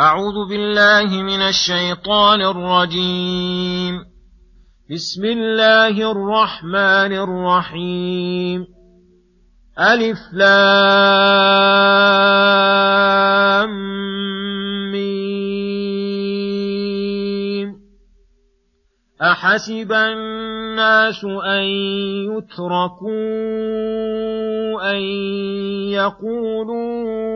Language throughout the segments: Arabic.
أعوذ بالله من الشيطان الرجيم. بسم الله الرحمن الرحيم. ألف لام ميم. أحسب الناس أن يتركوا أن يقولوا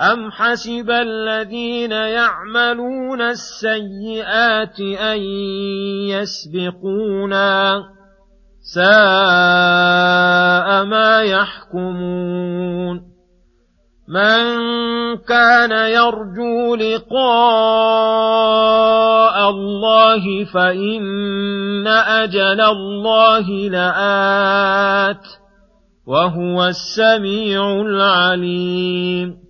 أم حسب الذين يعملون السيئات أن يسبقونا ساء ما يحكمون من كان يرجو لقاء الله فإن أجل الله لآت وهو السميع العليم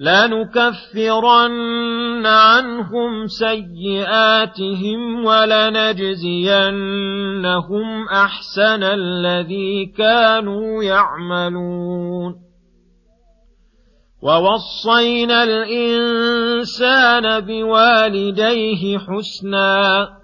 لنكفرن عنهم سيئاتهم ولنجزينهم أحسن الذي كانوا يعملون. ووصينا الإنسان بوالديه حسنا.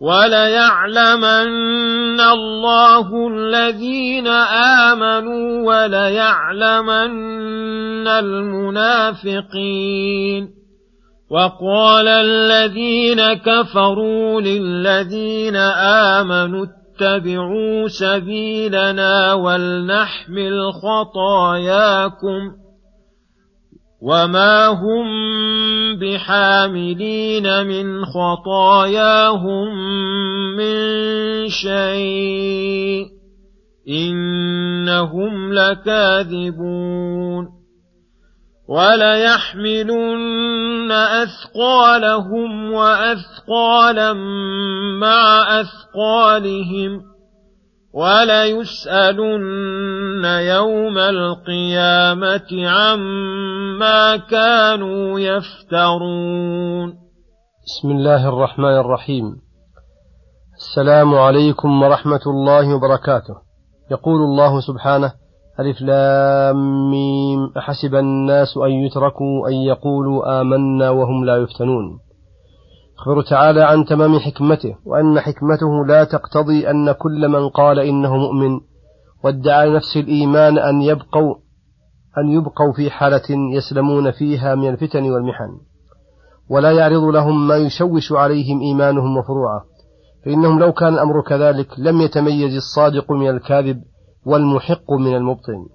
وليعلمن الله الذين آمنوا وليعلمن المنافقين. وقال الذين كفروا للذين آمنوا اتبعوا سبيلنا ولنحمل خطاياكم وما هم بحاملين من خطاياهم من شيء انهم لكاذبون وليحملن اثقالهم واثقالا مع اثقالهم وليسألن يوم القيامة عما كانوا يفترون. بسم الله الرحمن الرحيم. السلام عليكم ورحمة الله وبركاته. يقول الله سبحانه: ألف لام ميم أحسب الناس أن يتركوا أن يقولوا آمنا وهم لا يفتنون. يخبر تعالى عن تمام حكمته وأن حكمته لا تقتضي أن كل من قال إنه مؤمن وادعى نفسه الإيمان أن يبقوا أن يبقوا في حالة يسلمون فيها من الفتن والمحن. ولا يعرض لهم ما يشوش عليهم إيمانهم وفروعه. فإنهم لو كان الأمر كذلك لم يتميز الصادق من الكاذب والمحق من المبطل.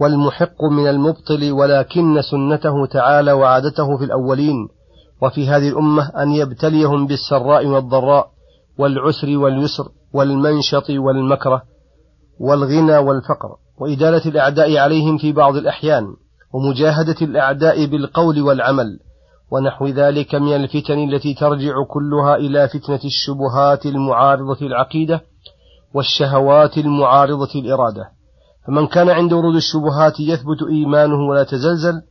والمحق من المبطل ولكن سنته تعالى وعادته في الأولين وفي هذه الأمة أن يبتليهم بالسراء والضراء والعسر واليسر والمنشط والمكره والغنى والفقر وإدالة الأعداء عليهم في بعض الأحيان ومجاهدة الأعداء بالقول والعمل ونحو ذلك من الفتن التي ترجع كلها إلى فتنة الشبهات المعارضة العقيدة والشهوات المعارضة الإرادة. فمن كان عند ورود الشبهات يثبت إيمانه ولا تزلزل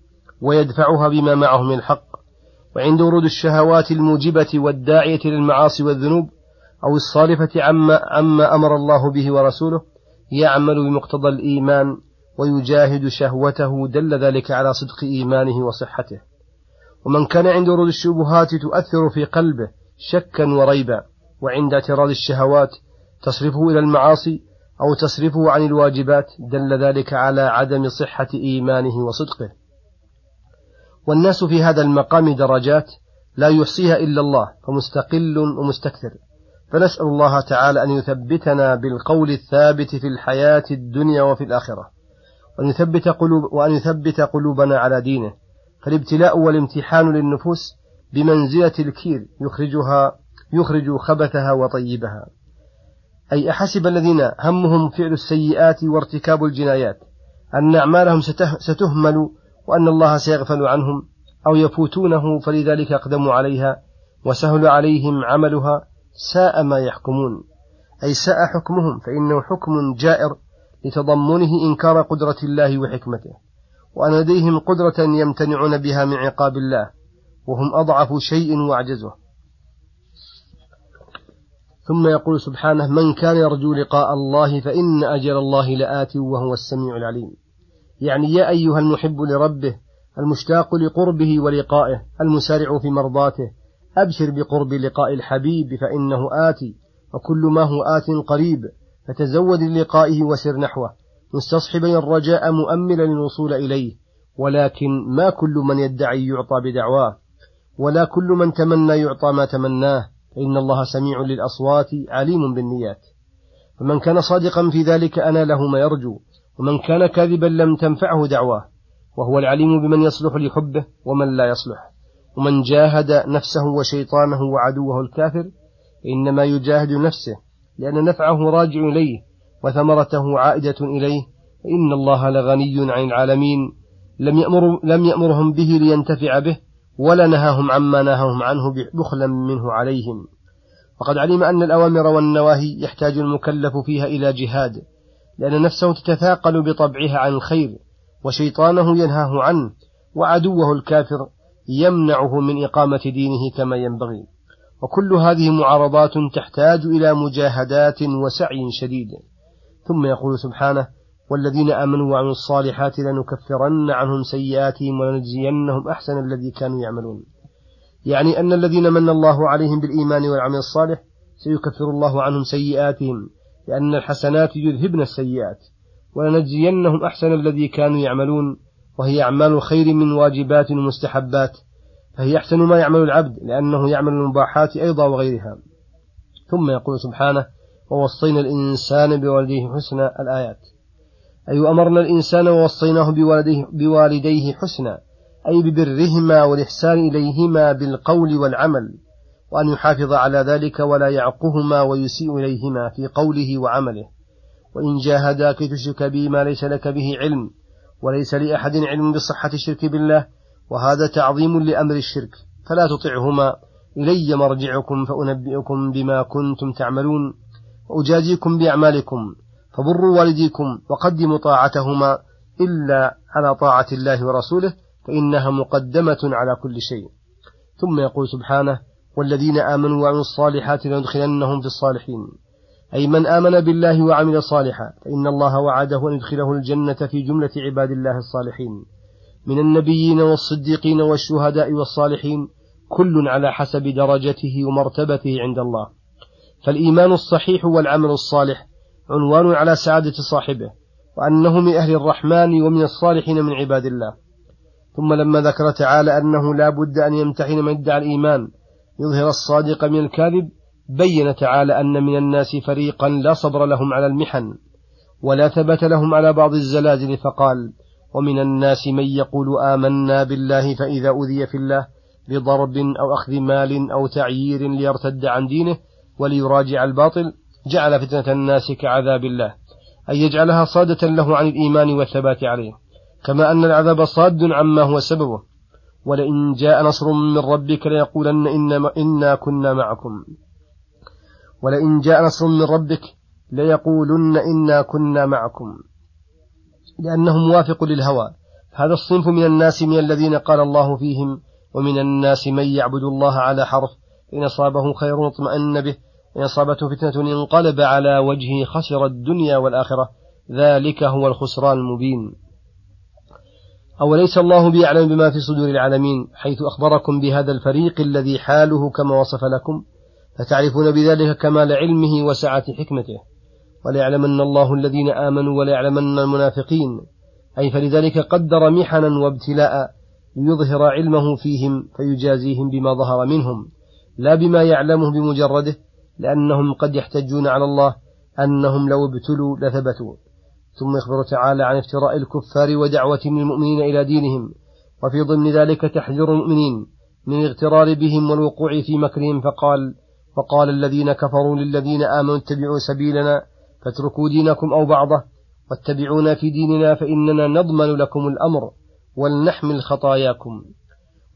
ويدفعها بما معه من الحق وعند ورود الشهوات الموجبة والداعية للمعاصي والذنوب أو الصارفة عما, عما أمر الله به ورسوله يعمل بمقتضى الإيمان ويجاهد شهوته دل ذلك على صدق إيمانه وصحته. ومن كان عند ورود الشبهات تؤثر في قلبه شكا وريبا وعند اعتراض الشهوات تصرفه إلى المعاصي أو تصرفه عن الواجبات دل ذلك على عدم صحة إيمانه وصدقه. والناس في هذا المقام درجات لا يحصيها إلا الله فمستقل ومستكثر. فنسأل الله تعالى أن يثبتنا بالقول الثابت في الحياة الدنيا وفي الآخرة وأن يثبت, قلوب وأن يثبت قلوبنا على دينه. فالابتلاء والامتحان للنفوس بمنزلة الكير يخرجها يخرج خبثها وطيبها. أي أحسب الذين همهم فعل السيئات وارتكاب الجنايات أن أعمالهم ستهمل وأن الله سيغفل عنهم أو يفوتونه فلذلك أقدموا عليها وسهل عليهم عملها ساء ما يحكمون. أي ساء حكمهم فإنه حكم جائر لتضمنه إنكار قدرة الله وحكمته. وأن لديهم قدرة يمتنعون بها من عقاب الله وهم أضعف شيء وأعجزه. ثم يقول سبحانه من كان يرجو لقاء الله فإن أجل الله لآت وهو السميع العليم. يعني يا أيها المحب لربه المشتاق لقربه ولقائه المسارع في مرضاته أبشر بقرب لقاء الحبيب فإنه آتي وكل ما هو آت قريب فتزود للقائه وسر نحوه مستصحبا الرجاء مؤملا للوصول إليه ولكن ما كل من يدعي يعطى بدعواه ولا كل من تمنى يعطى ما تمناه فإن الله سميع للأصوات عليم بالنيات. فمن كان صادقا في ذلك أنا له ما يرجو. ومن كان كاذبا لم تنفعه دعواه وهو العليم بمن يصلح لحبه ومن لا يصلح. ومن جاهد نفسه وشيطانه وعدوه الكافر إنما يجاهد نفسه لأن نفعه راجع إليه وثمرته عائدة إليه. إن الله لغني عن العالمين. لم, يأمر لم يأمرهم به لينتفع به ولا نهاهم عما نهاهم عنه بخلا منه عليهم. وقد علم أن الأوامر والنواهي يحتاج المكلف فيها إلى جهاد. لأن نفسه تتثاقل بطبعها عن الخير وشيطانه ينهاه عنه وعدوه الكافر يمنعه من إقامة دينه كما ينبغي. وكل هذه معارضات تحتاج إلى مجاهدات وسعي شديد. ثم يقول سبحانه والذين آمنوا وعملوا الصالحات لنكفرن عنهم سيئاتهم ولنجزينهم أحسن الذي كانوا يعملون. يعني أن الذين من الله عليهم بالإيمان والعمل الصالح سيكفر الله عنهم سيئاتهم. لأن الحسنات يذهبن السيئات ولنجزينهم أحسن الذي كانوا يعملون وهي أعمال الخير من واجبات ومستحبات فهي أحسن ما يعمل العبد لأنه يعمل المباحات أيضا وغيرها. ثم يقول سبحانه ووصينا الإنسان بوالديه حسنا الآيات أي أمرنا الإنسان ووصيناه بوالديه, بوالديه حسنا أي ببرهما والإحسان إليهما بالقول والعمل. وأن يحافظ على ذلك ولا يعقهما ويسيء إليهما في قوله وعمله. وإن جاهداك تشرك بي ما ليس لك به علم وليس لأحد علم بصحة الشرك بالله وهذا تعظيم لأمر الشرك فلا تطعهما. إلي مرجعكم فأنبئكم بما كنتم تعملون. وأجازيكم بأعمالكم فبروا والديكم وقدموا طاعتهما. إلا على طاعة الله ورسوله فإنها مقدمة على كل شيء. ثم يقول سبحانه والذين آمنوا وعملوا الصالحات لندخلنهم في الصالحين. أي من آمن بالله وعمل صالحا فإن الله وعده أن يدخله الجنة في جملة عباد الله الصالحين. من النبيين والصديقين والشهداء والصالحين كل على حسب درجته ومرتبته عند الله. فالإيمان الصحيح والعمل الصالح عنوان على سعادة صاحبه وأنه من أهل الرحمن ومن الصالحين من عباد الله. ثم لما ذكر تعالى أنه لا بد أن يمتحن من ادعى الإيمان يظهر الصادق من الكاذب بين تعالى أن من الناس فريقا لا صبر لهم على المحن ولا ثبت لهم على بعض الزلازل فقال ومن الناس من يقول آمنا بالله فإذا أذي في الله بضرب أو أخذ مال أو تعيير ليرتد عن دينه وليراجع الباطل جعل فتنة الناس كعذاب الله. أن يجعلها صادة له عن الإيمان والثبات عليه. كما أن العذاب صاد عما هو سببه. ولئن جاء نصر من ربك ليقولن إنا, إنا كنا معكم. ولئن جاء نصر من ربك ليقولن إنا كنا معكم. لأنه موافق للهوى. هذا الصنف من الناس من الذين قال الله فيهم ومن الناس من يعبد الله على حرف. إن أصابه خير اطمأن به. إن أصابته فتنة انقلب على وجهه خسر الدنيا والآخرة. ذلك هو الخسران المبين. أوليس الله بيعلم بما في صدور العالمين حيث أخبركم بهذا الفريق الذي حاله كما وصف لكم؟ فتعرفون بذلك كمال علمه وسعة حكمته. وليعلمن الله الذين آمنوا وليعلمن المنافقين. أي فلذلك قدر محنا وابتلاء ليظهر علمه فيهم فيجازيهم بما ظهر منهم. لا بما يعلمه بمجرده لأنهم قد يحتجون على الله أنهم لو ابتلوا لثبتوا. ثم يخبر تعالى عن افتراء الكفار ودعوة المؤمنين إلى دينهم وفي ضمن ذلك تحذير المؤمنين من الاغترار بهم والوقوع في مكرهم فقال وقال الذين كفروا للذين آمنوا اتبعوا سبيلنا فاتركوا دينكم أو بعضه واتبعونا في ديننا فإننا نضمن لكم الأمر ولنحمل خطاياكم.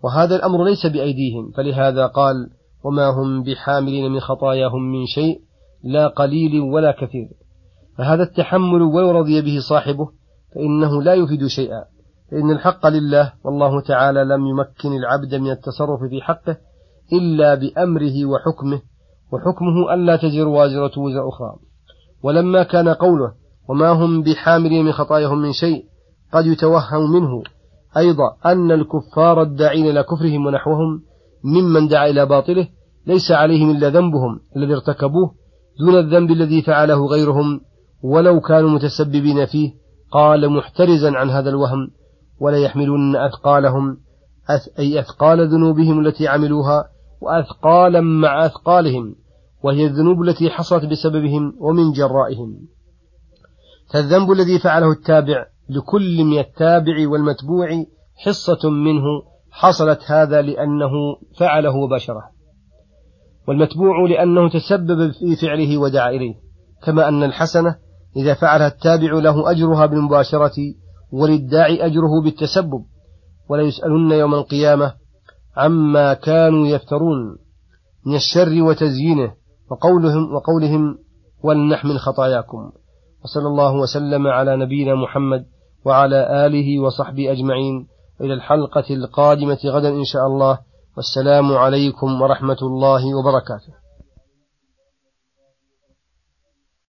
وهذا الأمر ليس بأيديهم فلهذا قال وما هم بحاملين من خطاياهم من شيء لا قليل ولا كثير. فهذا التحمل ولو رضي به صاحبه فإنه لا يفيد شيئا. فإن الحق لله والله تعالى لم يمكن العبد من التصرف في حقه إلا بأمره وحكمه وحكمه ألا تزر وازرة وزر أخرى. ولما كان قوله وما هم بحاملين من خطاياهم من شيء قد يتوهم منه أيضا أن الكفار الداعين إلى كفرهم ونحوهم ممن دعا إلى باطله ليس عليهم إلا ذنبهم الذي ارتكبوه دون الذنب الذي فعله غيرهم ولو كانوا متسببين فيه قال محترزا عن هذا الوهم ولا يحملن أثقالهم أي أثقال ذنوبهم التي عملوها وأثقالا مع أثقالهم وهي الذنوب التي حصلت بسببهم ومن جرائهم. فالذنب الذي فعله التابع لكل من التابع والمتبوع حصة منه حصلت هذا لأنه فعله مباشرة والمتبوع لأنه تسبب في فعله ودعا إليه كما أن الحسنة إذا فعلها التابع له أجرها بالمباشرة وللداعي أجره بالتسبب ولا يسألن يوم القيامة عما كانوا يفترون من الشر وتزيينه وقولهم وقولهم ولنحمل خطاياكم. وصلى الله وسلم على نبينا محمد وعلى آله وصحبه أجمعين. إلى الحلقة القادمة غدا إن شاء الله. والسلام عليكم ورحمة الله وبركاته.